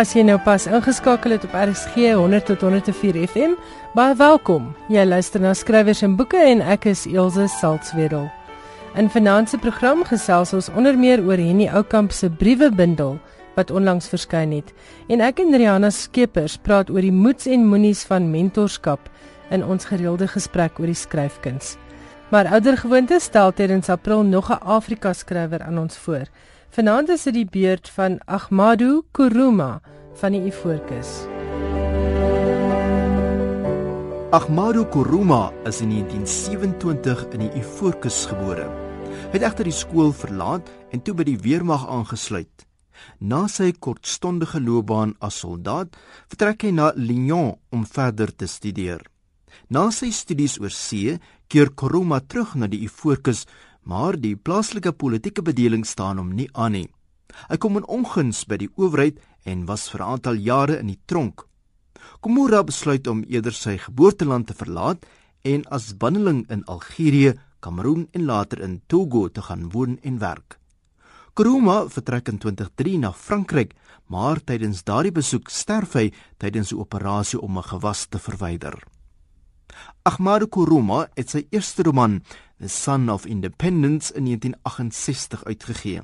As jy nou pas ingeskakel het op RSG 100 tot 104 FM, baie welkom. Jy luister na skrywers en boeke en ek is Elsje Salzwetel. In vanaand se program gesels ons onder meer oor Henny Oukamp se briewebundel wat onlangs verskyn het en ek en Rihanna Skeepers praat oor die moeds en moenies van mentorskap in ons gereelde gesprek oor die skryfkuns. Maar ouer gewoonte stel tydens April nog 'n Afrika skrywer aan ons voor. Vanaand is dit die beurt van Ahmadu Kuruma van die Ifoorkus. Ahmadu Kuruma is in 1927 in die Ifoorkus gebore. Hy het egter die skool verlaat en toe by die weermag aangesluit. Na sy kortstondige loopbaan as soldaat, vertrek hy na Lyon om verder te studeer. Na sy studies oor see, keer Kuruma terug na die Ifoorkus maar die plaaslike politieke bedeling staan hom nie aan nie. Hy kom in onguns by die owerheid en was vir 'n aantal jare in die tronk. Komura besluit om eerder sy geboorteland te verlaat en as banneling in Algerië, Kameroen en later in Togo te gaan woon en werk. Kuruma vertrek in 2003 na Frankryk, maar tydens daardie besoek sterf hy tydens 'n operasie om 'n gewas te verwyder. Ahmadu Kuruma het sy eerste roman The Son of Independence in 1968 uitgegee.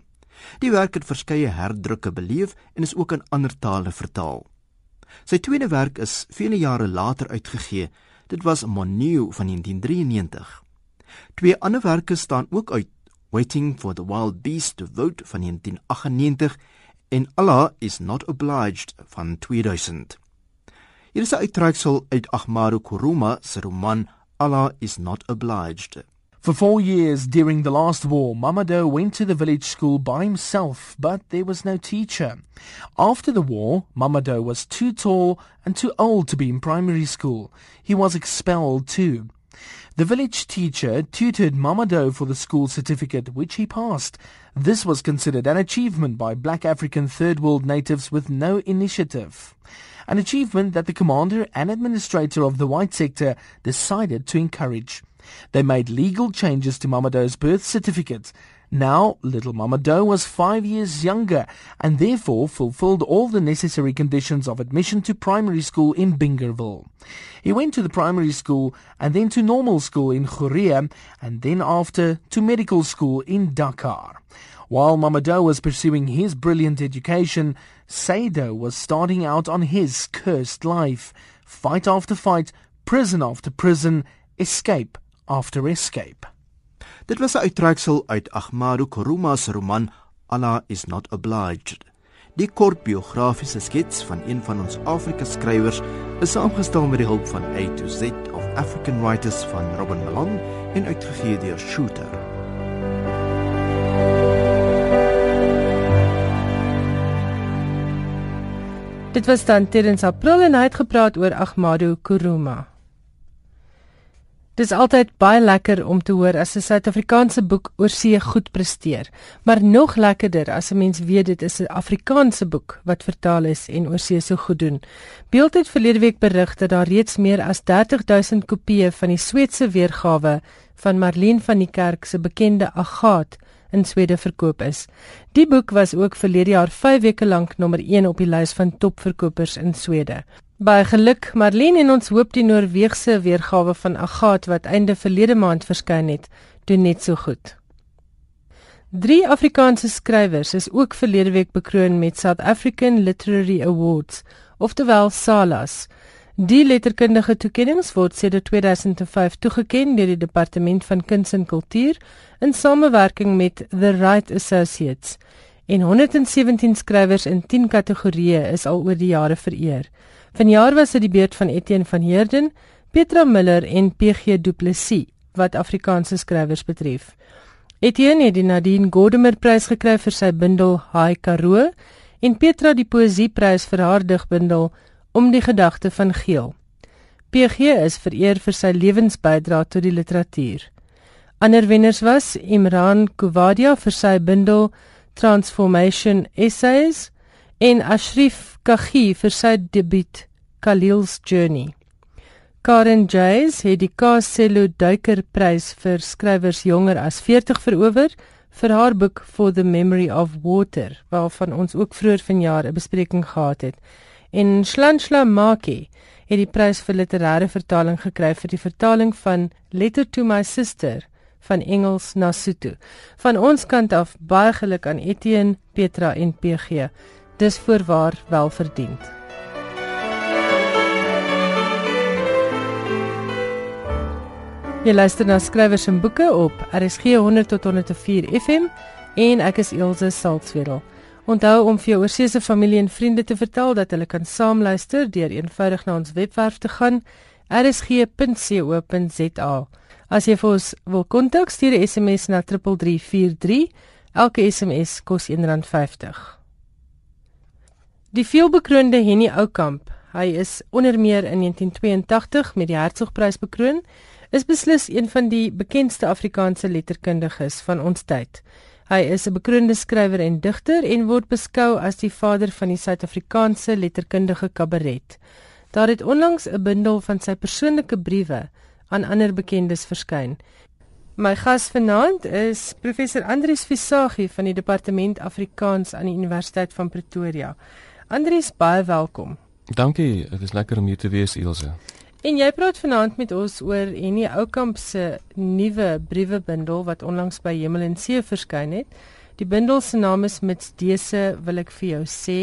Die werk het verskeie herdrukke beleef en is ook in ander tale vertaal. Sy tweede werk is vele jare later uitgegee. Dit was Monu van 1993. Twee ander werke staan ook uit: Waiting for the Wild Beast to Vote van 1998 en Allah is not obliged van 2000. Hier is 'n uittreksel uit Ahmadu Kuruma se roman Allah is not obliged. For four years during the last war, Mamadou went to the village school by himself, but there was no teacher. After the war, Mamadou was too tall and too old to be in primary school. He was expelled too. The village teacher tutored Mamadou for the school certificate, which he passed. This was considered an achievement by black African third world natives with no initiative. An achievement that the commander and administrator of the white sector decided to encourage. They made legal changes to Mama Mamadou's birth certificate. Now, little Mama Mamadou was five years younger and therefore fulfilled all the necessary conditions of admission to primary school in Bingerville. He went to the primary school and then to normal school in Korea and then after to medical school in Dakar. While Mama Mamadou was pursuing his brilliant education, Sado was starting out on his cursed life. Fight after fight, prison after prison, escape after escape. Dit was 'n uittreksel uit Ahmadu Kuruma se roman Allah is not obliged. Die kort biografiese skets van een van ons Afrika skrywers is saamgestel met die hulp van A to Z of African Writers van Robin Malone en uitgegee deur Shooter. Dit was dan tydens April en hy het gepraat oor Ahmadu Kuruma. Dis altyd baie lekker om te hoor as 'n Suid-Afrikaanse boek oor see goed presteer, maar nog lekkerder as 'n mens weet dit is 'n Afrikaanse boek wat vertaal is en oor see so goed doen. Beeld het verlede week berig dat daar reeds meer as 30000 kopieë van die Sweedse weergawe van Marlene van die Kerk se bekende Agaat in Swede verkoop is. Die boek was ook verlede jaar 5 weke lank nommer 1 op die lys van topverkopers in Swede. Baie geluk Marlene en ons hoop die Noorse weergawe van Agat wat einde verlede maand verskyn het, doen net so goed. Drie Afrikaanse skrywers is ook verlede week bekroon met South African Literary Awards, oftewel SALAs. Die letterkundige toekennings word sedert 2005 toegeken deur die Departement van Kuns en Kultuur in samewerking met The Right Associates. En 117 skrywers in 10 kategorieë is al oor die jare vereer. Vanjaar was dit die beurt van Etienne van Heerden, Petra Miller en PG Du Plessis wat Afrikaanse skrywers betref. Etienne het die Nadine Gordimer Prys gekry vir sy bundel Haai Karoo en Petra die Poesieprys vir haar digbundel Om die gedagte van Geel. PG is vereer vir sy lewensbydra tot die literatuur. Ander wenners was Imran Kuwadia vir sy bundel Transformation Essays en Ashrif Kaghi vir sy debuut Khalil's Journey. Karen Jays het die Kasello Duiker Prys vir skrywers jonger as 40 verower vir haar boek For the Memory of Water, waarvan ons ook vroeër vanjaar 'n bespreking gehad het. En Shlanshla Maki het die prys vir literêre vertaling gekry vir die vertaling van Letter to My Sister van Engels na Sotho. Van ons kant af baie geluk aan Etienne, Petra en PG. Dis voorwaar wel verdiend. Jy luister na skrywers en boeke op RSG 100 tot 104 FM en ek is Elsje Saltzwedel. Onthou om vir jou oorseese familie en vriende te vertel dat hulle kan saamluister deur eenvoudig na ons webwerf te gaan rsg.co.za. As jy vir ons wil kontak, stuur 'n SMS na 3343. Elke SMS kos R1.50. Die veelbekroonde Henny Oukamp, hy is onder meer in 1982 met die Hertzogprys bekroon is beslis een van die bekendste Afrikaanse letterkundiges van ons tyd. Hy is 'n bekroonde skrywer en digter en word beskou as die vader van die Suid-Afrikaanse letterkundige kabaret. Daar het onlangs 'n bundel van sy persoonlike briewe aan ander bekendes verskyn. My gas vanaand is professor Andrius Visagie van die Departement Afrikaans aan die Universiteit van Pretoria. Andrius, baie welkom. Dankie, dit is lekker om hier te wees, Ilse. En jy praat vanaand met ons oor Henny Oukamp se nuwe briewebundel wat onlangs by Hemel en See verskyn het. Die bundel se naam is Mits dese wil ek vir jou sê.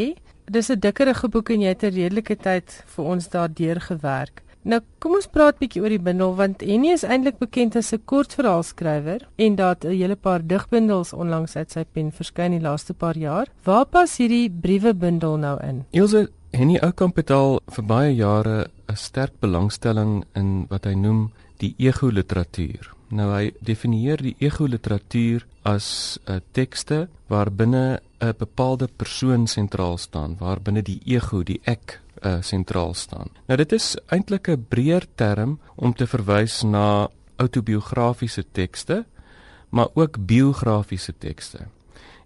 Dis 'n dikkerige boek en jy het 'n redelike tyd vir ons daardeur gewerk. Nou kom ons praat bietjie oor die bundel want Henny is eintlik bekend as 'n kortverhaalskrywer en daar het 'n hele paar digbundels onlangs uit sy pen verskyn die laaste paar jaar. Waar pas hierdie briewebundel nou in? Ilse Henny Oukamp het al vir baie jare 'n sterk belangstelling in wat hy noem die ego-literatuur. Nou hy definieer die ego-literatuur as 'n tekste waar binne 'n bepaalde persoon sentraal staan, waar binne die ego, die ek, uh, sentraal staan. Nou dit is eintlik 'n breër term om te verwys na autobiografiese tekste, maar ook biografiese tekste.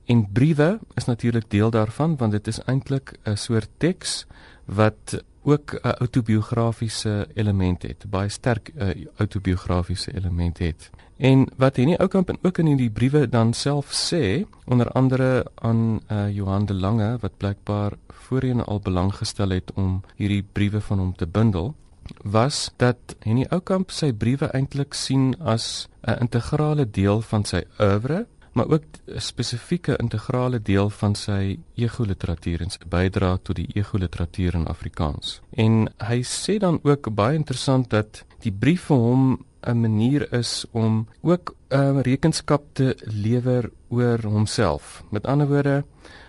En briewe is natuurlik deel daarvan want dit is eintlik 'n soort teks wat ook 'n autobiografiese element het, baie sterk 'n uh, autobiografiese element het. En wat Henny Oukamp en ook in hierdie briewe dan self sê, onder andere aan uh, Johan de Lange wat blykbaar voorheen al belang gestel het om hierdie briewe van hom te bundel, was dat Henny Oukamp sy briewe eintlik sien as 'n integrale deel van sy oeuvre maar ook 'n spesifieke integrale deel van sy ego-literatuur en sy bydrae tot die ego-literatuur in Afrikaans. En hy sê dan ook baie interessant dat die brief vir hom 'n manier is om ook 'n uh, rekenskap te lewer oor homself. Met ander woorde,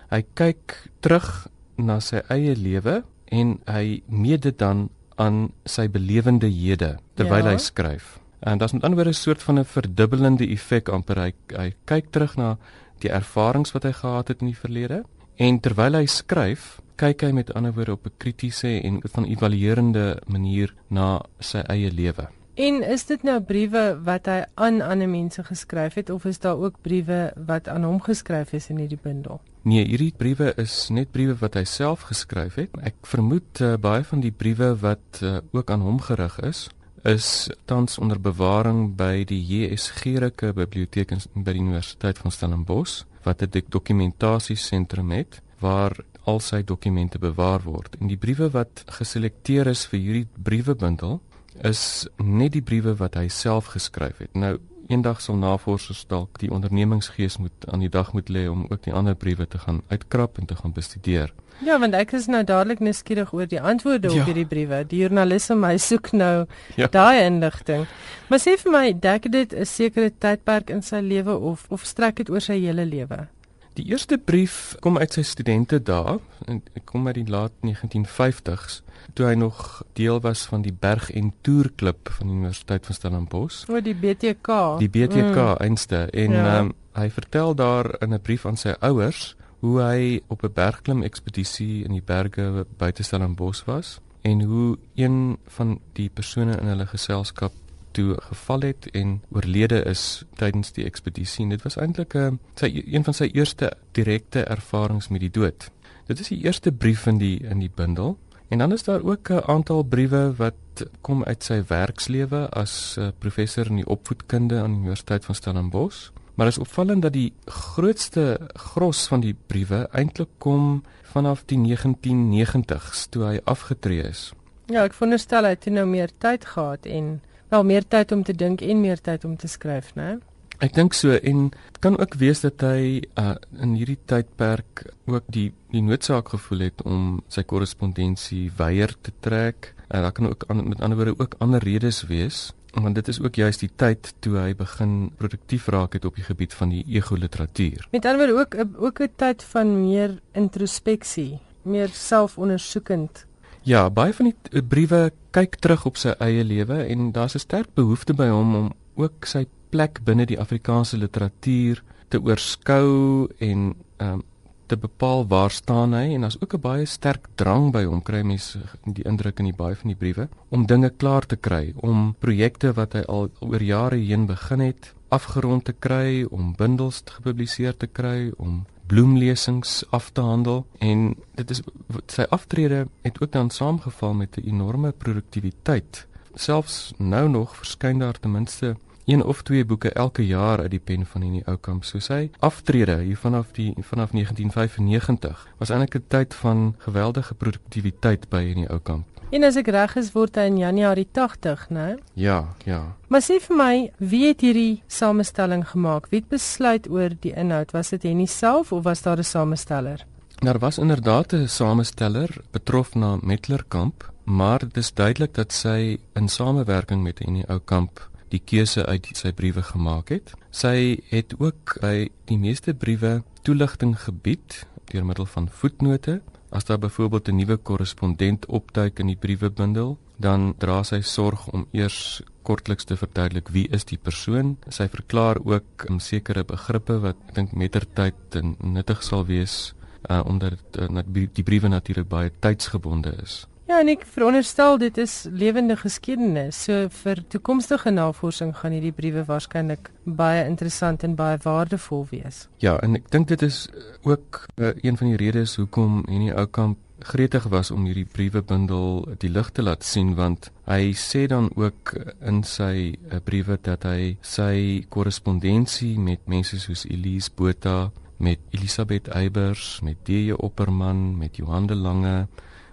hy kyk terug na sy eie lewe en hy meet dit dan aan sy belewende hede terwyl ja. hy skryf. En dit is met ander woorde 'n soort van 'n verdubbelende effek amper hy, hy kyk terug na die ervarings wat hy gehad het in die verlede en terwyl hy skryf, kyk hy met ander woorde op 'n kritiese en van evaluerende manier na sy eie lewe. En is dit nou briewe wat hy aan ander mense geskryf het of is daar ook briewe wat aan hom geskryf is in hierdie bundel? Nee, hierdie briewe is net briewe wat hy self geskryf het. Ek vermoed uh, baie van die briewe wat uh, ook aan hom gerig is, is tans onder bewaring by die JS Gericke Biblioteek by die Universiteit van Stellenbosch wat 'n dokumentasiesentrum het waar al sy dokumente bewaar word. En die briewe wat geselekteer is vir hierdie briewebundel is net die briewe wat hy self geskryf het. Nou eendag sal navorsers dalk die ondernemingsgees moet aan die dag moet lê om ook die ander briewe te gaan uitkrap en te gaan bestudeer. Ja, want ek is nou dadelik nuuskierig oor die antwoorde ja. op hierdie briewe. Die joernaliste my soek nou ja. daai inligting. Maar sê vir my, dek dit 'n sekere tydperk in sy lewe of of strek dit oor sy hele lewe? Die eerste brief kom uit sy studente dae en kom uit die laat 1950s toe hy nog deel was van die berg en toerklub van die Universiteit van Stellenbosch. O, die BTK. Die BTK mm. einste en ja. um, hy vertel daar in 'n brief aan sy ouers hoe hy op 'n bergklim ekspedisie in die berge buite Stellenbosch was en hoe een van die persone in hulle geselskap toe geval het en oorlede is tydens die ekspedisie. Dit was eintlik 'n uh, sy een van sy eerste direkte ervarings met die dood. Dit is die eerste brief in die in die bundel. En dan is daar ook 'n aantal briewe wat kom uit sy werkslewe as uh, professor in die opvoedkunde aan die Universiteit van Stellenbosch. Maar dit is opvallend dat die grootste gros van die briewe eintlik kom vanaf die 1990s toe hy afgetree is. Ja, ek veronderstel hy het nou meer tyd gehad en wel meer tyd om te dink en meer tyd om te skryf, né? Ek dink so en kan ook wees dat hy uh, in hierdie tydperk ook die die noodsaak gevoel het om sy korrespondensie weier te trek. En daar kan ook an, met ander woorde ook ander redes wees want dit is ook juist die tyd toe hy begin produktief raak het op die gebied van die ego literatuur. Met ander woorde ook ook 'n tyd van meer introspeksie, meer selfondersoekend. Ja, baie van die briewe kyk terug op sy eie lewe en daar's 'n sterk behoefte by hom om ook sy plek binne die Afrikaanse literatuur te oorskou en um, te bepaal waar staan hy. En daar's ook 'n baie sterk drang by hom kry mense die indruk in die baie van die briewe om dinge klaar te kry om projekte wat hy al oor jare heen begin het afgerond te kry om bundels gepubliseer te kry om bloemlesings af te handel. En dit is sy aftrede het ook dan saamgeval met 'n enorme produktiwiteit. Selfs nou nog verskyn daar ten minste een of twee boeke elke jaar uit die pen van hierdie ou kamp. So sy aftrede hier vanaf die vanaf 1995 was eintlik 'n tyd van geweldige produktiwiteit by hierdie ou kamp. En as ek reg is, word hy in Januarie 80, né? Ja, ja. Maar sê vir my, wie het hierdie samestelling gemaak? Wie het besluit oor die inhoud? Was dit Henny self of was daar 'n samesteller? Daar was inderdaad 'n samesteller betrof na Metlerkamp, maar dit is duidelik dat sy in samewerking met Henny Oukamp die keuse uit sy briewe gemaak het. Sy het ook by die meeste briewe toeligting gebied deur middel van voetnote. As daar byvoorbeeld 'n nuwe korrespondent opduik in die briewebundel, dan dra sy sorg om eers kortliks te verduidelik wie is die persoon. Sy verklaar ook um, sekere begrippe wat ek dink mettertyd nuttig sal wees uh, omdat dit uh, die briewe natuurlik baie tydsgebonde is. Ja, en ek veronderstel dit is lewende geskiedenis. So vir toekomstige navorsing gaan hierdie briewe waarskynlik baie interessant en baie waardevol wees. Ja, en ek dink dit is ook uh, een van die redes hoekom hierdie ou kamp gretig was om hierdie briewebundel die lig te laat sien want hy sê dan ook in sy uh, briewe dat hy sy korrespondensie met mense soos Elise Botha, met Elisabeth Eybers, met D.J. Opperman, met Johan de Lange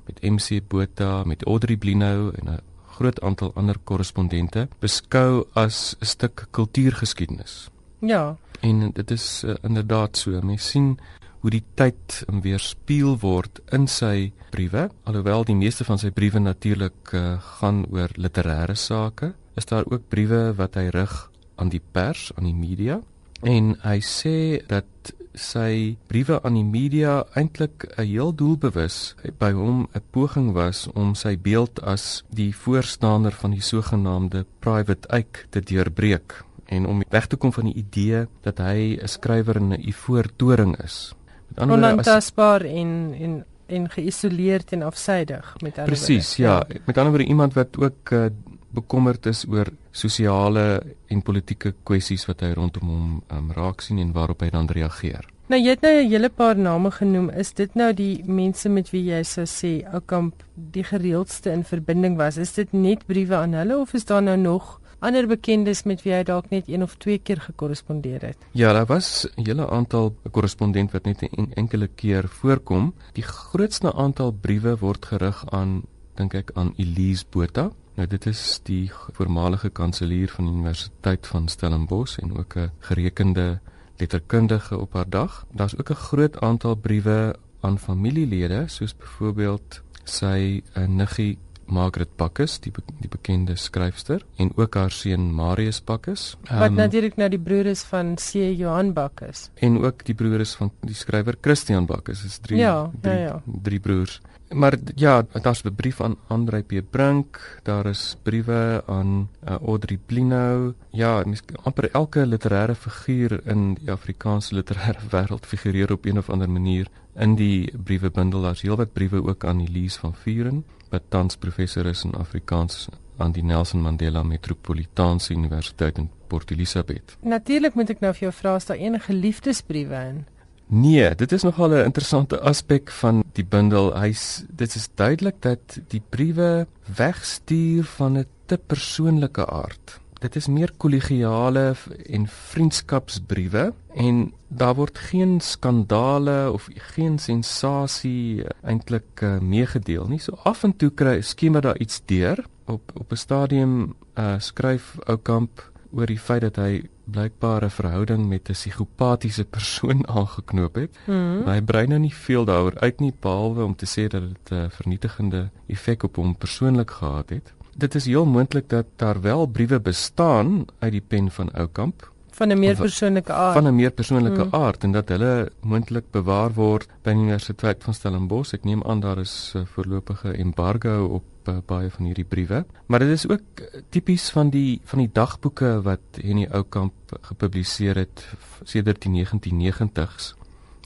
met MC Botha, met Audrey Blinow en 'n groot aantal ander korrespondente beskou as 'n stuk kultuurgeskiedenis. Ja. En dit is uh, inderdaad so. Mens sien hoe die tyd weerspieël word in sy briewe, alhoewel die meeste van sy briewe natuurlik uh, gaan oor literêre sake, is daar ook briewe wat hy rig aan die pers, aan die media. En hy sê dat sy briewe aan die media eintlik 'n heel doelbewus by hom 'n poging was om sy beeld as die voorstander van die sogenaamde private eye te deurbreek en om weg te kom van die idee dat hy 'n skrywer in 'n ivoortoring is. Met ander woorde onantastbaar en en en geïsoleerd en afsydig met ander Presies, ja. ja. Met ander woorde iemand wat ook uh, bekommerd is oor sosiale en politieke kwessies wat hy rondom hom um, raak sien en waarop hy dan reageer. Nou jy het nou 'n hele paar name genoem. Is dit nou die mense met wie jy sou sê Oukamp die gereeldste in verbinding was? Is dit net briewe aan hulle of is daar nou nog ander bekendes met wie hy dalk net een of twee keer gekorrespondeer het? Ja, daar was 'n hele aantal korrespondente wat net 'n en enkele keer voorkom. Die grootste aantal briewe word gerig aan dink ek aan Elise Botha Nou dit is die voormalige kanselier van die Universiteit van Stellenbosch en ook 'n gerekende letterkundige op haar dag. Daar's ook 'n groot aantal briewe aan familielede soos byvoorbeeld sy eh, niggie Margaret Bakkes, die be die bekende skryfster en ook haar seun Marius Bakkes. Um, Wat natuurlik nou die broer is van C Johan Bakkes. En ook die broer is van die skrywer Christian Bakkes. Dit is drie ja, drie, ja, ja. drie broers. Maar ja, daar's 'n brief aan Andrei P Brink, daar is briewe aan uh, Audrey Blinow. Ja, amper elke literêre figuur in die Afrikaanse literêre wêreld figureer op een of ander manier in die briewebundel. Daar's heelwat briewe ook aan Elise van Vuren, wat tans professor is in Afrikaans aan die Nelson Mandela Metropolitaanse Universiteit in Port Elizabeth. Natuurlik moet ek nou vir jou vra as daar enige liefdesbriewe in Nee, dit is nogal 'n interessante aspek van die bundel. Hy's dit is duidelik dat die briewe wegstuur van 'n te persoonlike aard. Dit is meer kollegiale en vriendskapsbriewe en daar word geen skandale of geen sensasie eintlik uh, meegedeel nie. So af en toe kry skemer daar iets deur op op 'n stadium uh, skryf Oukamp oor die feit dat hy blykbaar 'n verhouding met 'n psigopatiese persoon aangeknoop het. Hmm. Hy brei nou nie veel daaroor uit nie behalwe om te sê dat dit 'n vernietigende effek op hom persoonlik gehad het. Dit is heel moontlik dat daar wel briewe bestaan uit die pen van Oukamp van 'n meer persoonlike aard. Van 'n meer persoonlike hmm. aard en dat hulle moontlik bewaar word by die Universiteit van Stellenbosch. Ek neem aan daar is 'n voorlopige embargo op uh, baie van hierdie briewe. Maar dit is ook tipies van die van die dagboeke wat Henny Oukamp gepubliseer het sedert die 1990s.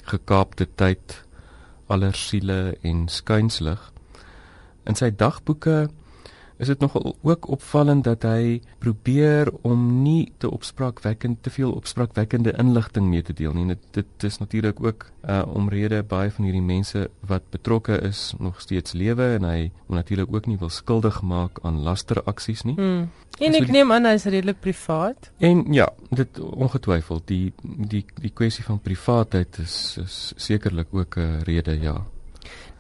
Gekaapte tyd, aller siele en skuinslig. In sy dagboeke is dit nogal ook opvallend dat hy probeer om nie te opspraakwekkend te veel opspraakwekkende inligting mee te deel nie. Dit dit is natuurlik ook uh, omrede baie van hierdie mense wat betrokke is nog steeds lewe en hy moet natuurlik ook nie wil skuldig maak aan lasteraksies nie. Hmm. En ek so neem aan hy is redelik privaat. En ja, dit ongetwyfeld die die die kwessie van privaatheid is is sekerlik ook 'n rede ja.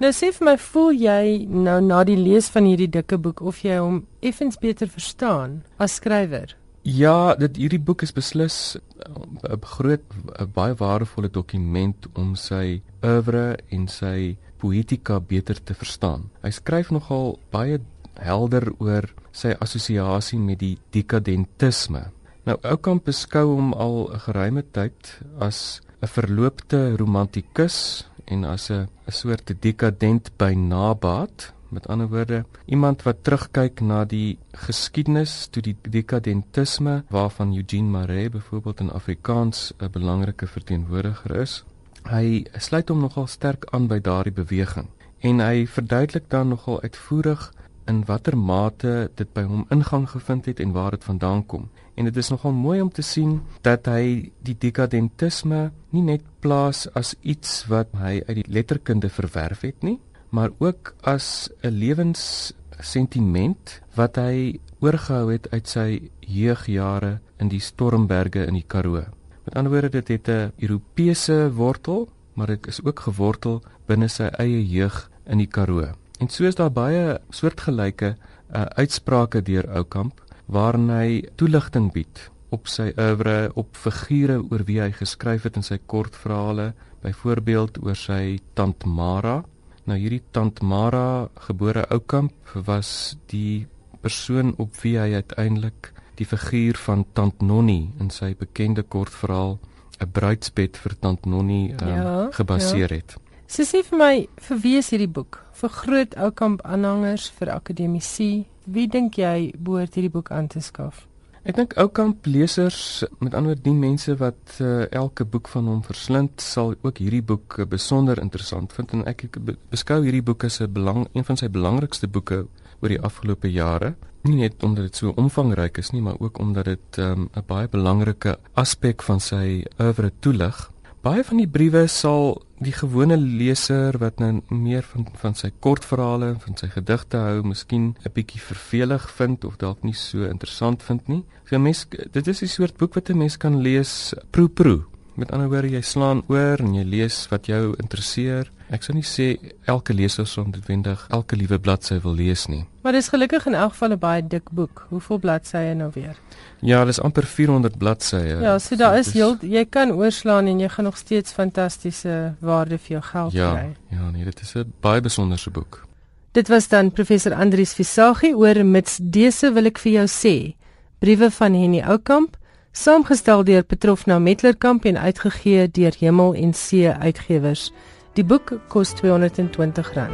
Nou sê vir my, voel jy nou na die lees van hierdie dikke boek of jy hom effens beter verstaan as skrywer? Ja, dit hierdie boek is beslis 'n groot 'n baie waardevolle dokument om sy oeuvre en sy poetika beter te verstaan. Hy skryf nogal baie helder oor sy assosiasie met die dekadentisme. Nou Oukamp beskou hom al 'n geruime tyd as 'n verloopte romantikus en as 'n 'n soort dekadent by nabaat. Met ander woorde, iemand wat terugkyk na die geskiedenis toe die dekadentisme waarvan Eugene Marais byvoorbeeld in Afrikaans 'n belangrike verteenwoordiger is. Hy sluit hom nogal sterk aan by daardie beweging en hy verduidelik dan nogal uitvoerig in watter mate dit by hom ingang gevind het en waar dit vandaan kom. En dit is nogal mooi om te sien dat hy die dekadentisme nie net plaas as iets wat hy uit die letterkunde verwerf het nie, maar ook as 'n lewenssentiment wat hy oorgehou het uit sy jeugjare in die Stormberge in die Karoo. Met ander woorde, dit het 'n Europese wortel, maar dit is ook gewortel binne sy eie jeug in die Karoo. En so is daar baie soortgelyke uh, uitsprake deur Oukamp waarin hy toeligting bied op sy oeuvre, op figure oor wie hy geskryf het in sy kortverhale, byvoorbeeld oor sy tant Mara. Nou hierdie tant Mara, gebore Oukamp, was die persoon op wie hy uiteindelik die figuur van tant Nonnie in sy bekende kortverhaal 'n bruidsbed vir tant Nonnie um, ja, gebaseer ja. het. Sy sê vir my, vir wie is hierdie boek? Vir groot oukamp aanhangers, vir akademici? Wie dink jy behoort hierdie boek aan te skaf? Ek dink oukamp lesers, met ander woorde die mense wat uh, elke boek van hom verslind, sal ook hierdie boek uh, besonder interessant vind en ek beskou hierdie boek as 'n belang een van sy belangrikste boeke oor die afgelope jare. Nie net omdat dit so omvangryk is nie, maar ook omdat dit ehm, 'n um, baie belangrike aspek van sy oeuvre toelig. Baie van die briewe sal die gewone leser wat nou meer van van sy kortverhale en van sy gedigte hou, miskien 'n bietjie vervelig vind of dalk nie so interessant vind nie. So mens dit is 'n soort boek wat 'n mens kan lees proe proe. Met ander woorde, jy slaan oor en jy lees wat jou interesseer. Ek sou nie sê elke leser sou noodwendig elke liewe bladsy wil lees nie. Maar dis gelukkig in elk geval 'n baie dik boek. Hoeveel bladsye nou weer? Ja, dis amper 400 bladsye. Ja, so daar is heel jy kan oorslaan en jy gaan nog steeds fantastiese waarde vir jou geld ja, kry. Ja, nee, dit is 'n baie besonderse boek. Dit was dan professor Andrius Visagie oor mits dese wil ek vir jou sê. Briewe van Henny Oukamp saamgestel deur Petrofna Metlerkamp en uitgegee deur Hemel en See Uitgewers. Die boek kos R220.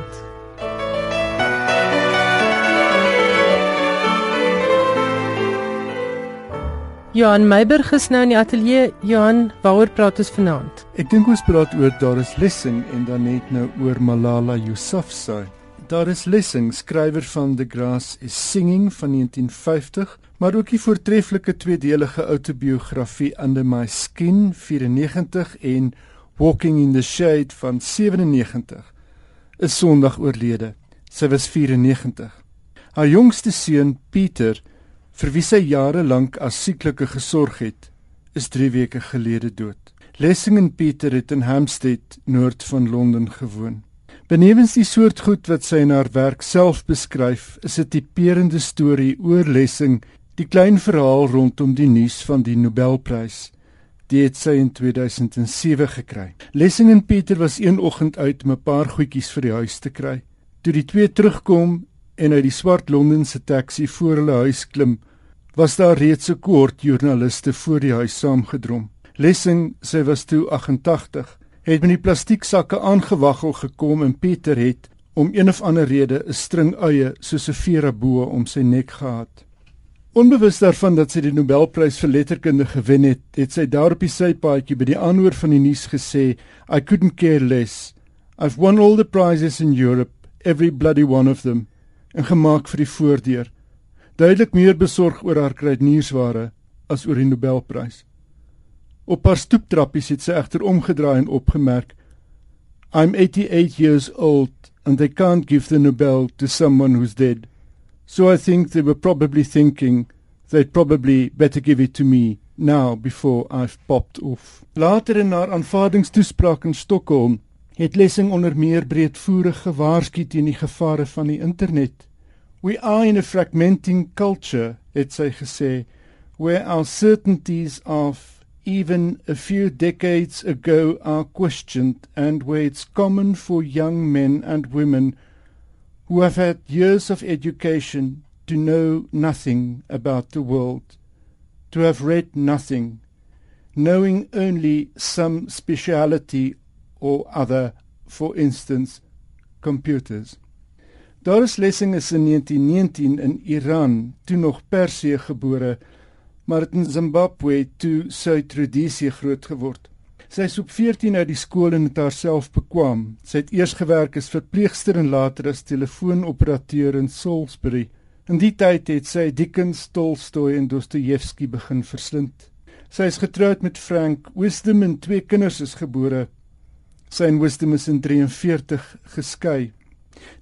Johan Meiberg is nou in die ateljee. Johan, waaroor praat ons vanaand? Ek dink ons praat oor daar is lessing en dan net nou oor Malala Yousafzai. Daar is lessing, skrywer van The Grass is Singing van 1950, maar ook die voortreffelike tweedelige outobiografie Under My Skin 94 en Walking in the Shade van 97 is Sondag oorlede. Sy was 94. Haar jongste seun, Pieter, vir wie sy jare lank as sieklike gesorg het, is 3 weke gelede dood. Lessing en Pieter het in Hampstead, noord van Londen gewoon. Benewens die soort goed wat sy in haar werk self beskryf, is 'n tipeerende storie oor Lessing, die klein verhaal rondom die nuus van die Nobelprys. Die het sy in 2007 gekry. Lessing en Pieter was een oggend uit om 'n paar goedjies vir die huis te kry. Toe die twee terugkom en uit die swart Londense taxi voor hulle huis klim, was daar reeds 'n kohort joernaliste voor die huis saamgedrom. Lessing, sy was toe 88, het met die plastieksakke aangewaggel gekom en Pieter het om een of ander rede 'n string eie soos 'n verabo om sy nek gehad. Onbewus daarvan dat sy die Nobelprys vir letterkunde gewen het, het sy daar op die sypaadjie by die aanhoor van die nuus gesê, "I couldn't care less. I've won all the prizes in Europe, every bloody one of them." En gemaak vir die voordeur. Duidelik meer besorg oor haar kruideniersware as oor die Nobelprys. Op haar stoeptrappies het sy egter omgedraai en opgemerk: I'm 88 years old and they can't give the Nobel to someone who's dead. So I think they were probably thinking they'd probably better give it to me now before I've popped off. Later in haar aanvaardingstoespraak in Stockholm het Lessing onder meer breedvoerig gewaarsku teen die gevare van die internet. We are in a fragmenting culture, het sy gesê, where our certainties of even a few decades ago are questioned and where it's common for young men and women who have had years of education to know nothing about the world, to have read nothing, knowing only some speciality or other, for instance, computers. Doris Lessing is in 1919 in Iran, toe nog Persië gebore, maar het in Zimbabwe toe Suid-Rhodesië groot geword. Sy is op 14 uit die skool en het haarself bekwam. Sy het eers gewerk as verpleegster en later as telefoonoperateur in Salisbury. In die tyd het sy Dickens, Tolstoy en Dostojewski begin verslind. Sy is getroud met Frank Wisdom en twee kinders is gebore. Sy en Wisdom is in 43 geskei.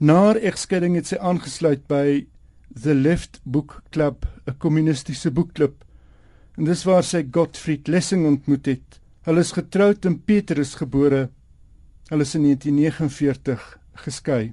Na haar egskeiding het sy aangesluit by The Left Book Club, 'n kommunistiese boekklub En dis waar sy Gottfried Lessing ontmoet het. Hulle is getroud en Pieter is gebore. Hulle is in 1949 geskei.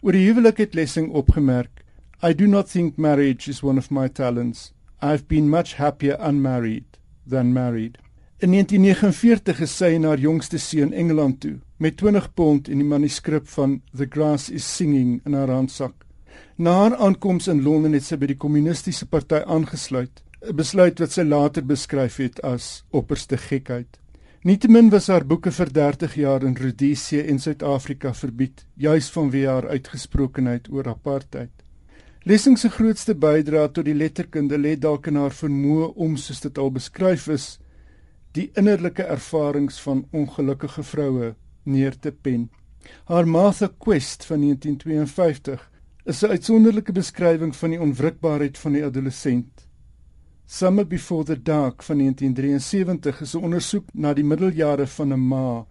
Oor die huwelik het Lessing opgemerk: I do not think marriage is one of my talents. I've been much happier unmarried than married. In 1949 is sy na haar jongste seun Engeland toe met 20 pond en die manuskrip van The Grass is Singing in haar handsak. Na haar aankoms in Londen het sy by die kommunistiese party aangesluit besluit wat sy later beskryf het as opperste gekheid. Nietemin was haar boeke vir 30 jaar in Rhodesië en Suid-Afrika verbied, juis vanweë haar uitgesprokenheid oor apartheid. Lessing se grootste bydrae tot die letterkunde lê dalk in haar vermoë om, soos dit al beskryf is, die innerlike ervarings van ongelukkige vroue neer te pen. Haar Martha Quest van 1952 is 'n uitsonderlike beskrywing van die onwrikbaarheid van die adolessent. Summer Before the Dark van 1973 is 'n ondersoek na die middeljare van 'n ma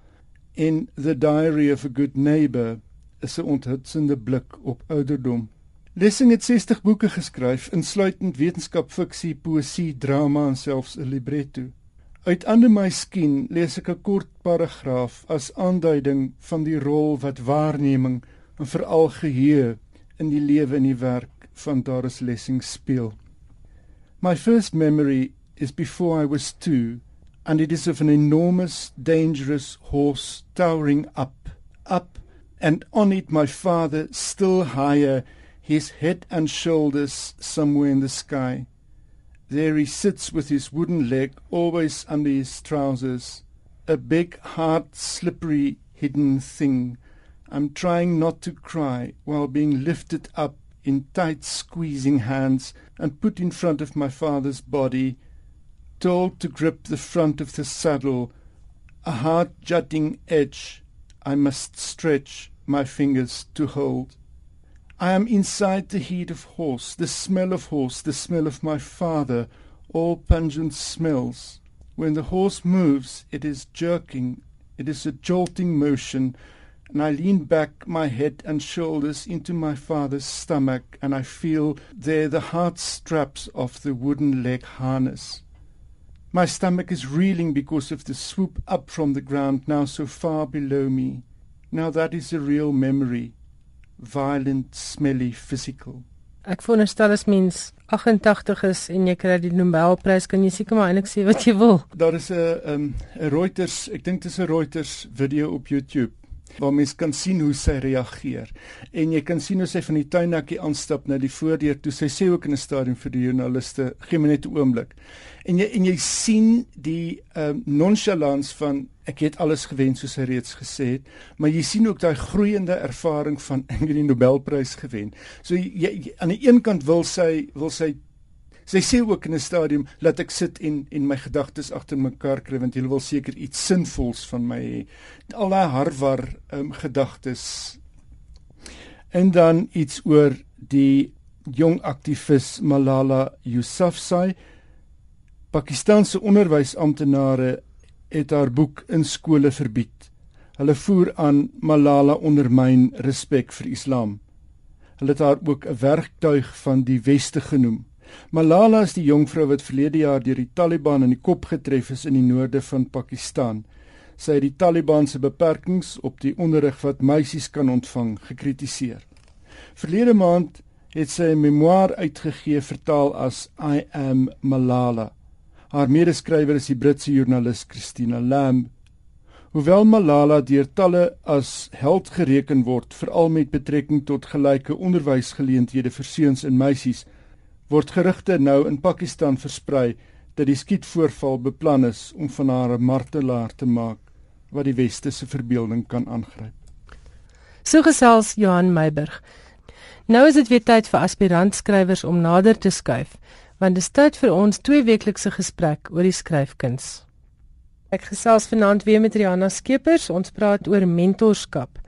en The Diary of a Good Neighbor is 'n onthutsende blik op ouderdom. Lessing het 60 boeke geskryf, insluitend wetenskap, fiksie, poësie, drama en selfs 'n libretto. Uit Under My Skin lees ek 'n kort paragraaf as aanduiding van die rol wat waarneming en veral geheue in die lewe en die werk van Doris Lessing speel. My first memory is before I was two, and it is of an enormous, dangerous horse towering up, up, and on it my father still higher, his head and shoulders somewhere in the sky. There he sits with his wooden leg always under his trousers, a big, hard, slippery, hidden thing. I'm trying not to cry while being lifted up in tight squeezing hands and put in front of my father's body, told to grip the front of the saddle, a hard jutting edge I must stretch my fingers to hold. I am inside the heat of horse, the smell of horse, the smell of my father, all pungent smells. When the horse moves, it is jerking, It is a jolting motion, and I lean back my head and shoulders into my father's stomach, and I feel there the hard straps of the wooden leg harness. My stomach is reeling because of the swoop up from the ground now so far below me. Now that is a real memory. Violent, smelly, physical. Ek veronderstel as mens 88 is en jy kry die Nobelprys, kan jy seker maar eintlik sê wat jy wil. Daar is 'n um, Reuters, ek dink dit is 'n Reuters video op YouTube waar mens kan sien hoe sy reageer. En jy kan sien hoe sy van die tuinhekkie aanstap na die voordeur toe. Sy sê ook in 'n stadium vir die joernaliste, "Gee my net 'n oomblik." En jy en jy sien die um, nonchalance van ek het alles gewen soos hy reeds gesê het, maar jy sien ook daai groeiende ervaring van het die Nobelprys gewen. So jy, jy aan die een kant wil sy wil sy sy sê ook in 'n stadium laat ek sit en en my gedagtes agter mekaar kry want jy wil seker iets sinvols van my hê. Al daai harwar um, gedagtes. En dan iets oor die jong aktivis Malala Yousafzai. Pakistanse onderwysamptenare het haar boek in skole verbied. Hulle voer aan Malala ondermyn respek vir Islam. Hulle het haar ook 'n werktuig van die weste genoem. Malala is die jong vrou wat verlede jaar deur die Taliban in die kop getref is in die noorde van Pakistan. Sy het die Taliban se beperkings op die onderrig wat meisies kan ontvang gekritiseer. Verlede maand het sy 'n memoir uitgegee vertaal as I am Malala. Haar medeskrywer is die Britse joernalis Christina Lamb. Hoewel Malala deur talle as held gereken word, veral met betrekking tot gelyke onderwysgeleenthede vir seuns en meisies, word gerugte nou in Pakistan versprei dat die skietvoorval beplan is om van haar 'n martelaar te maak wat die weste se verbeelding kan aangryp. So gesels Johan Meiburg. Nou is dit weer tyd vir aspirantskrywers om nader te skuif want dit is tyd vir ons tweeweeklikse gesprek oor die skryfkuns. Ek gesels vanaand weer met Rihanna Skeepers. Ons praat oor mentorskap.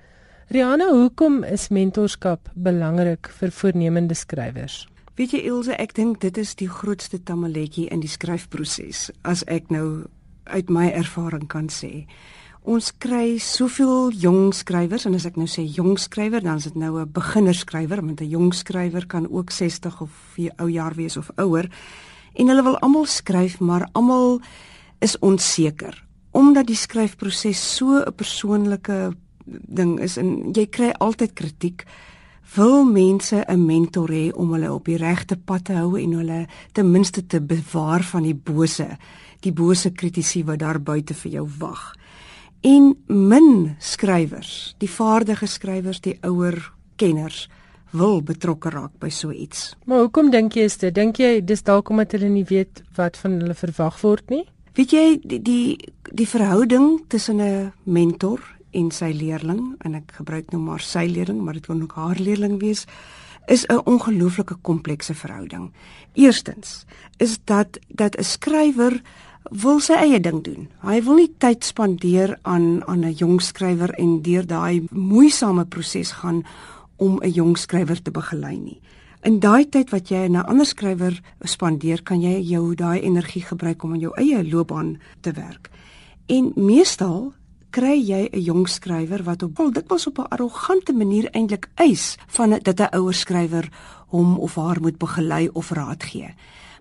Rihanna, hoekom is mentorskap belangrik vir voornemende skrywers? Weet jy Ilse, ek dink dit is die grootste tamaletjie in die skryfproses as ek nou uit my ervaring kan sê. Ons kry soveel jong skrywers en as ek nou sê jong skrywer, dan is dit nou 'n beginnerskrywer, want 'n jong skrywer kan ook 60 of 4 ou jaar wees of ouer. En hulle wil almal skryf, maar almal is onseker omdat die skryfproses so 'n persoonlike ding is en jy kry altyd kritiek. Wil mense 'n mentor hê om hulle op die regte pad te hou en hulle ten minste te bewaar van die bose, die bose kritisie wat daar buite vir jou wag en min skrywers, die vaardige skrywers, die ouer kenners wil betrokke raak by so iets. Maar hoekom dink jy is dit? Dink jy dis dalk omdat hulle nie weet wat van hulle verwag word nie? Weet jy die die, die verhouding tussen 'n mentor en sy leerling en ek gebruik nou maar sy leerling, maar dit kan ook haar leerling wees, is 'n ongelooflike komplekse verhouding. Eerstens is dat dat 'n skrywer wil sy eie ding doen. Hy wil nie tyd spandeer aan aan 'n jong skrywer en deur daai moeisame proses gaan om 'n jong skrywer te begelei nie. In daai tyd wat jy 'n ander skrywer spandeer, kan jy jou daai energie gebruik om aan jou eie loopbaan te werk. En meestal kry jy 'n jong skrywer wat op wel dikwels op 'n arrogante manier eintlik eis van dit 'n ouer skrywer hom of haar moet begelei of raad gee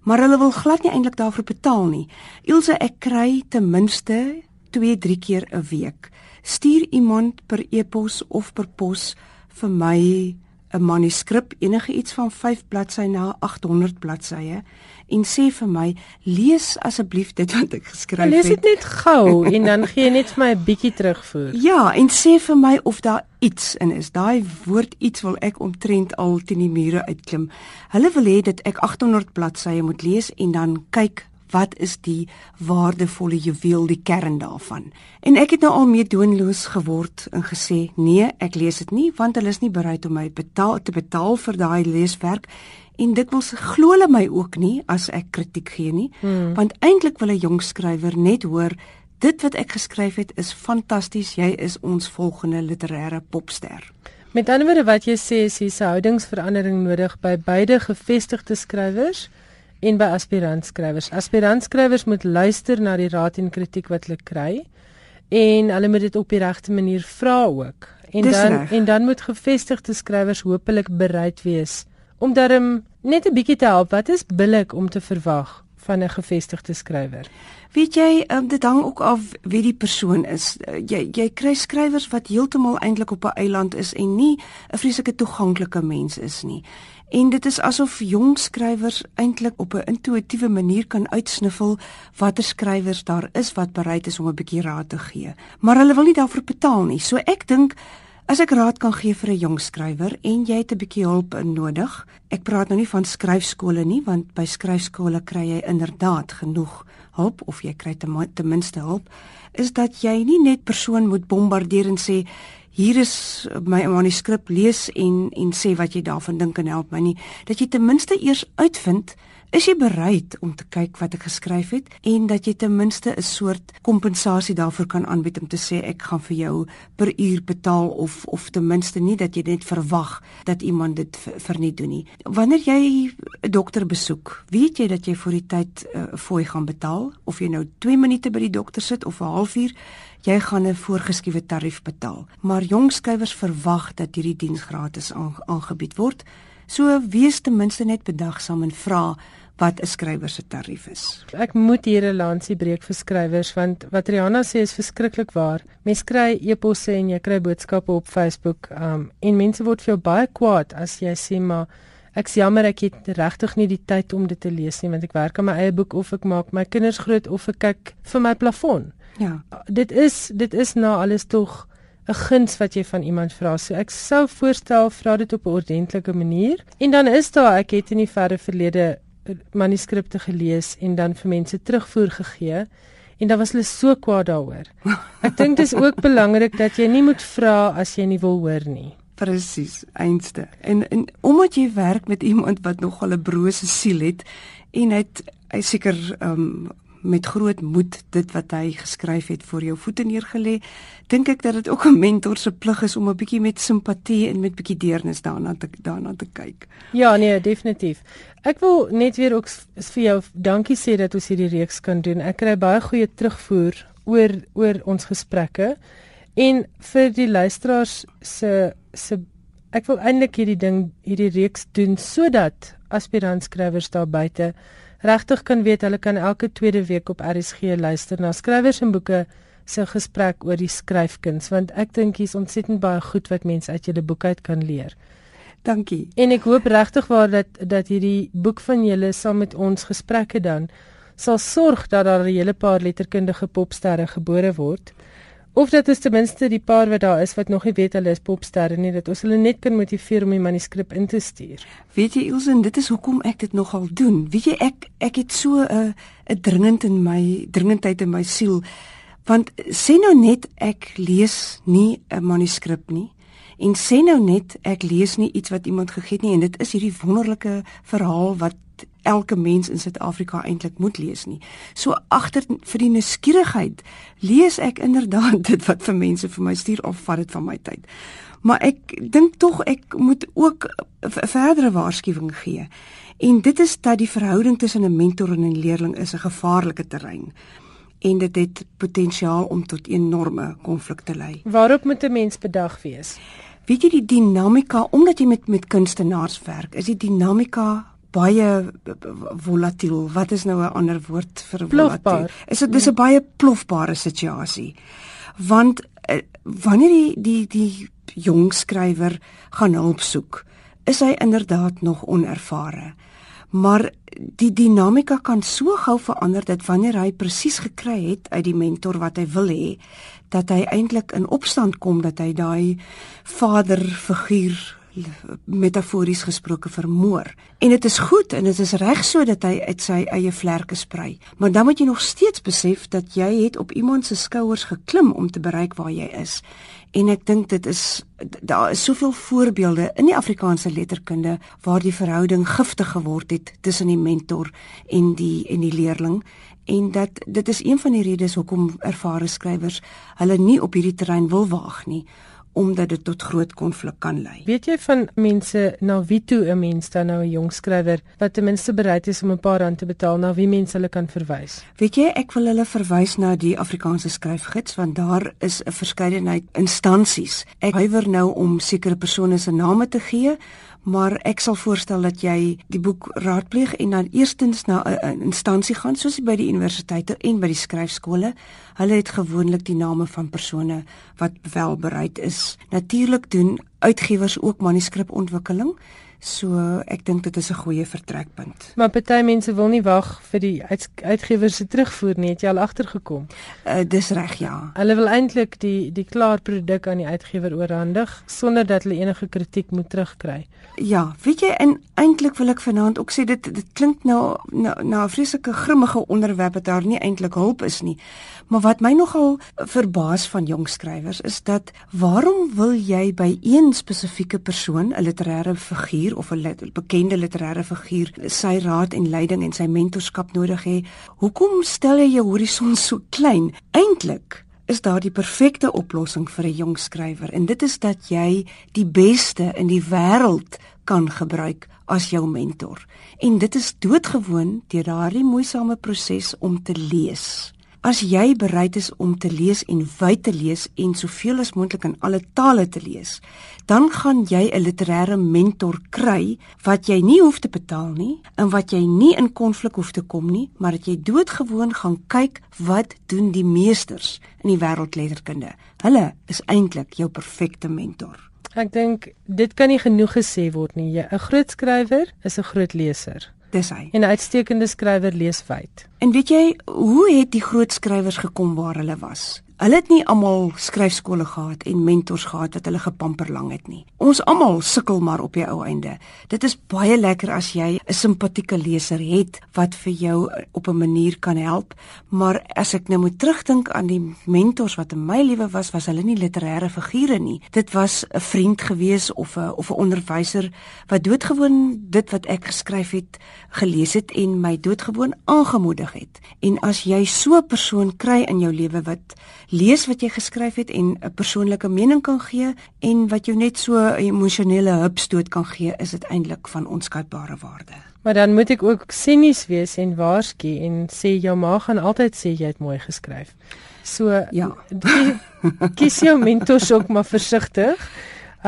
maar hulle wil glad nie eintlik daarvoor betaal nie. Ilse, ek kry ten minste 2-3 keer 'n week. Stuur iemand per e-pos of per pos vir my 'n manuskrip, enige iets van 5 bladsye na 800 bladsye en sê vir my lees asseblief dit wat ek geskryf het. Lees dit net gou en dan gee jy net vir my 'n bietjie terugvoer. Ja, en sê vir my of daar iets in is. Daai woord iets wil ek omtrent al teen die mure uitklim. Hulle wil hê dat ek 800 bladsye moet lees en dan kyk wat is die waardevolle juweel die kern daarvan. En ek het nou al mee doonloos geword en gesê nee, ek lees dit nie want hulle is nie bereid om my betaal te betaal vir daai leeswerk en dikwels glo hulle my ook nie as ek kritiek gee nie hmm. want eintlik wil 'n jong skrywer net hoor dit wat ek geskryf het is fantasties jy is ons volgende literêre popster met ander woorde wat jy sê is hier houdingsverandering nodig by beide gevestigde skrywers en by aspirant skrywers aspirant skrywers moet luister na die raad en kritiek wat hulle kry en hulle moet dit op die regte manier vra ook. En Dis dan reg. en dan moet gevestigde skrywers hopelik bereid wees om daarom net 'n bietjie te help. Wat is billik om te verwag van 'n gevestigde skrywer? Weet jy, um, dit hang ook af wie die persoon is. Uh, jy jy kry skrywers wat heeltemal eintlik op 'n eiland is en nie 'n vreeslike toeganklike mens is nie. En dit is asof jong skrywers eintlik op 'n intuïtiewe manier kan uitsniffel watter skrywers daar is wat bereid is om 'n bietjie raad te gee. Maar hulle wil nie daarvoor betaal nie. So ek dink As ek raad kan gee vir 'n jong skrywer en jy het 'n bietjie hulp nodig. Ek praat nou nie van skryfskole nie, want by skryfskole kry jy inderdaad genoeg hulp of jy kry ten, minste hulp, is dat jy nie net persoon moet bombardeer en sê hier is my manuskrip lees en en sê wat jy daarvan dink en help my nie. Dat jy ten minste eers uitvind Is jy bereid om te kyk wat ek geskryf het en dat jy ten minste 'n soort kompensasie daarvoor kan aanbied om te sê ek gaan vir jou per uur betaal of of ten minste nie dat jy net verwag dat iemand dit vir nie doen nie. Wanneer jy 'n dokter besoek, weet jy dat jy vir die tyd uh, fooi gaan betaal of jy nou 2 minute by die dokter sit of 'n halfuur, jy gaan 'n voorgeskrewe tarief betaal. Maar jong skrywers verwag dat hierdie diens gratis aangebied word. So wees ten minste net bedagsaam en vra wat 'n skrywer se tarief is. Ek moet hier 'n lansie breek vir skrywers want wat Rihanna sê is verskriklik waar. Mense kry e-posse en jy kry boodskappe op Facebook um, en mense word vir jou baie kwaad as jy sê maar ek's jammer ek het regtig nie die tyd om dit te lees nie want ek werk aan my eie boek of ek maak my kinders groot of ek kyk vir my plafon. Ja. Dit is dit is na alles tog 'n guns wat jy van iemand vra. So ek sou voorstel vra dit op 'n ordentlike manier. En dan is daar ek het in die verre verlede manuskripte gelees en dan vir mense terugvoer gegee en dan was hulle so kwaad daaroor. Ek dink dis ook belangrik dat jy nie moet vra as jy nie wil hoor nie. Presies, einste. En en omdat jy werk met iemand wat nogal 'n brose siel het en hy het hy seker ehm um, met groot moed dit wat hy geskryf het voor jou voete neergelê, dink ek dat dit ook 'n mentor se plig is om 'n bietjie met simpatie en met bietjie deernis daarna te daarna te kyk. Ja, nee, definitief. Ek wil net weer ook vir jou dankie sê dat ons hierdie reeks kan doen. Ek kry baie goeie terugvoer oor oor ons gesprekke en vir die luisteraars se se ek wil eintlik hierdie ding hierdie reeks doen sodat aspirant skrywers daar buite regtig kan weet hulle kan elke tweede week op RSG luister na skrywers en boeke se gesprek oor die skryfkuns want ek dink hier's ontsettend baie goed wat mense uit julle boek uit kan leer. Dankie. En ek hoop regtig waar dat dat hierdie boek van julle saam met ons gesprekke dan sal sorg dat daar 'n hele paar letterkundige popsterre gebore word. Of dat is ten minste die paar wat daar is wat nog nie weet hulle is popsterre nie dat ons hulle net kan motiveer om die manuskrip in te stuur. Weet jy Ilse, dit is hoekom ek dit nogal doen. Weet jy ek ek het so 'n 'n dringend in my dringendheid in my siel. Want sê nou net ek lees nie 'n manuskrip nie en sê nou net ek lees nie iets wat iemand gegee het nie en dit is hierdie wonderlike verhaal wat elke mens in Suid-Afrika eintlik moet lees nie. So agter vir die nuuskierigheid lees ek inderdaad dit wat vir mense vir my stuur of vat dit van my tyd. Maar ek dink tog ek moet ook 'n verdere waarskuwing gee. En dit is dat die verhouding tussen 'n mentor en 'n leerling is 'n gevaarlike terrein en dit het potensiaal om tot enorme konflikte lei. Waarop moet 'n mens bedag wees? Weet jy die dinamika omdat jy met met kunstenaars werk, is die dinamika baie volatiel. Wat is nou 'n ander woord vir volatiel? Is dit dis 'n baie plofbare situasie. Want uh, wanneer die die die jong skrywer gaan hulp soek, is hy inderdaad nog onervare. Maar die dinamika kan so gou verander dat wanneer hy presies gekry het uit die mentor wat hy wil hê, dat hy eintlik in opstand kom dat hy daai vaderfiguur metafories gesproke vermoor. En dit is goed en dit is reg so dat hy uit sy eie vlerke sprei. Maar dan moet jy nog steeds besef dat jy het op iemand se skouers geklim om te bereik waar jy is. En ek dink dit is daar is soveel voorbeelde in die Afrikaanse letterkunde waar die verhouding giftig geword het tussen die mentor en die en die leerling en dat dit is een van die redes hoekom ervare skrywers hulle nie op hierdie terrein wil waag nie omdat dit tot groot konflik kan lei. Weet jy van mense na wie toe 'n mens dan nou 'n jong skrywer wat ten minste bereid is om 'n paar rand te betaal na wie mense hulle kan verwys? Weet jy, ek wil hulle verwys na die Afrikaanse skryfgids want daar is 'n verskeidenheid instansies. Ek huiwer nou om sekere persone se name te gee, maar ek sal voorstel dat jy die boek raadpleeg en dan eerstens na 'n instansie gaan soos by die universiteite en by die skryfskole. Hulle het gewoonlik die name van persone wat wel bereid is. Natuurlik doen uitgewers ook manuskripontwikkeling. So ek dink dit is 'n goeie vertrekpunt. Maar party mense wil nie wag vir die uit, uitgewers se terugvoer nie, het jy al agtergekom? Uh, dis reg ja. Hulle wil eintlik die die klaar produk aan die uitgewer oorhandig sonder dat hulle enige kritiek moet terugkry. Ja, weet jy, en eintlik wil ek vanaand ook sê dit dit klink nou na na 'n vreeslike grimmige onderwerp wat daar nie eintlik hulp is nie. Maar wat my nogal verbaas van jong skrywers is dat waarom wil jy by een spesifieke persoon, 'n literêre figuur of 'n bekende literêre figuur, sy raad en leiding en sy mentorskap nodig hê? Hoekom stel jy jou horison so klein? Eintlik is daar die perfekte oplossing vir 'n jong skrywer en dit is dat jy die beste in die wêreld kan gebruik as jou mentor. En dit is doodgewoon deur daardie moeisame proses om te lees. As jy bereid is om te lees en wyd te lees en soveel as moontlik in alle tale te lees, dan gaan jy 'n literêre mentor kry wat jy nie hoef te betaal nie en wat jy nie in konflik hoef te kom nie, maar dat jy doodgewoon gaan kyk wat doen die meesters in die wêreldletterkunde. Hulle is eintlik jou perfekte mentor. Ek dink dit kan nie genoeg gesê word nie. 'n Groot skrywer is 'n groot leser. Dis hy. En 'n uitstekende skrywer lees wyd. En weet jy, hoe het die groot skrywers gekom waar hulle was? Hulle het nie almal skryfskole gehad en mentors gehad wat hulle gepamper lang het nie. Ons almal sukkel maar op die ou einde. Dit is baie lekker as jy 'n simpatieke leser het wat vir jou op 'n manier kan help, maar as ek nou moet terugdink aan die mentors wat in my lewe was, was hulle nie literêre figure nie. Dit was 'n vriend gewees of 'n of 'n onderwyser wat doodgewoon dit wat ek geskryf het gelees het en my doodgewoon aangemoedig het. En as jy so 'n persoon kry in jou lewe wat lees wat jy geskryf het en 'n persoonlike mening kan gee en wat jou net so 'n emosionele hupstoot kan gee, is dit eintlik van onskatbare waarde. Maar dan moet ek ook sinies wees en waarsku en sê jou ma gaan altyd sê jy het mooi geskryf. So ja, kies jou mentors ook maar versigtig.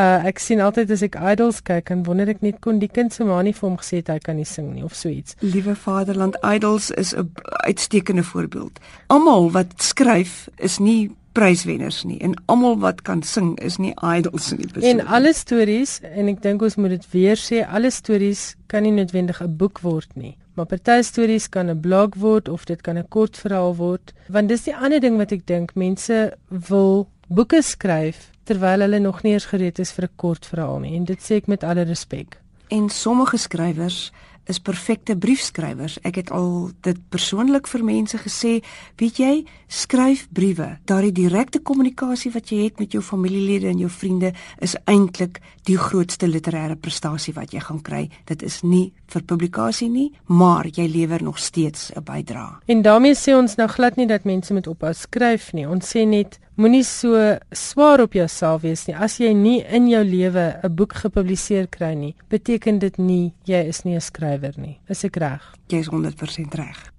Uh ek sien altyd as ek idols kyk en wonder ek net kon die kind se ma nie vir hom gesê het hy kan nie sing nie of so iets. Liewe Vaderland Idols is 'n uitstekende voorbeeld. Almal wat skryf is nie pryswenners nie en almal wat kan sing is nie idols nie. En alle stories en ek dink ons moet dit weer sê, alle stories kan nie noodwendig 'n boek word nie. Maar party stories kan 'n blog word of dit kan 'n kort verhaal word. Want dis die ander ding wat ek dink mense wil boeke skryf terwyl hulle nog nie eens gereed is vir 'n kort verhaal nie en dit sê ek met alle respek. En sommige skrywers is perfekte briefskrywers. Ek het al dit persoonlik vir mense gesê, weet jy, skryf briewe. Daardie direkte kommunikasie wat jy het met jou familielede en jou vriende is eintlik die grootste literêre prestasie wat jy gaan kry. Dit is nie vir publikasie nie, maar jy lewer nog steeds 'n bydrae. En daarmee sê ons nou glad nie dat mense moet ophou skryf nie. Ons sê net moenie so swaar op jouself wees nie. As jy nie in jou lewe 'n boek gepubliseer kry nie, beteken dit nie jy is nie 'n skrywer nie. Is ek reg? Jy is 100% reg.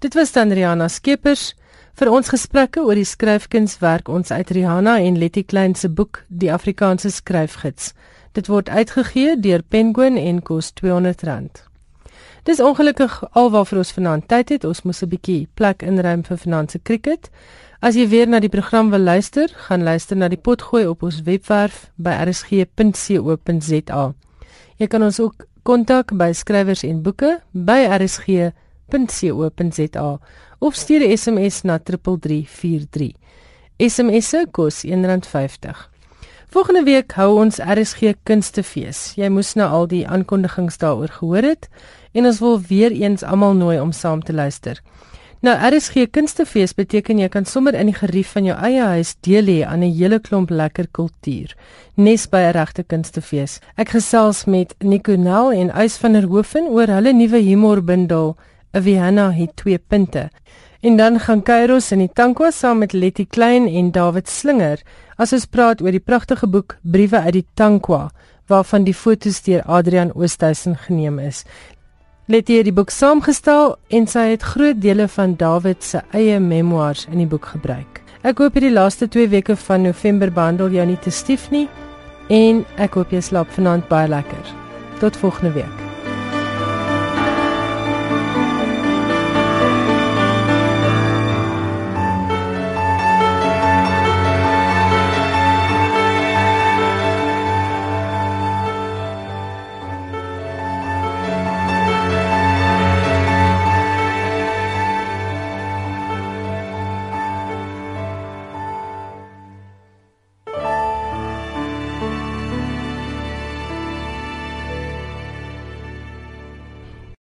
Dit was dan Rihanna Skeepers vir ons gesprekke oor die skryfkunswerk ons uit Rihanna en Letty Klein se boek Die Afrikaanse Skryfgids. Dit word uitgegee deur Penguin en kos R200. Dis ongelukkig alwaar vir ons vanaand tyd het. Ons moes 'n bietjie plek inruim vir finansiële cricket. As jy weer na die program wil luister, gaan luister na die potgooi op ons webwerf by rsg.co.za. Jy kan ons ook kontak by skrywers en boeke by rsg.co.za of stuur 'n SMS na 3343. SMS se kos R1.50. Volgende week hou ons RSG Kunstefees. Jy moes nou al die aankondigings daaroor gehoor het en ons wil weer eens almal nooi om saam te luister. Nou RSG Kunstefees beteken jy kan sommer in die gerief van jou eie huis deel hê aan 'n hele klomp lekker kultuur. Nes by 'n regte kunstefees. Ek gesels met Nico Nel en Eys van der Hoeven oor hulle nuwe humorbundel, 'n Vienna het twee punte. En dan gaan Kairos in die Tankwa saam met Letty Klein en David Slinger as ons praat oor die pragtige boek Briewe uit die Tankwa waarvan die fotos deur Adrian Oosthuizen geneem is. Letty het die boek saamgestel en sy het groot dele van David se eie memoirs in die boek gebruik. Ek hoop hierdie laaste 2 weke van November behandel jou nie te stief nie en ek hoop jy slaap vanaand baie lekker. Tot volgende week.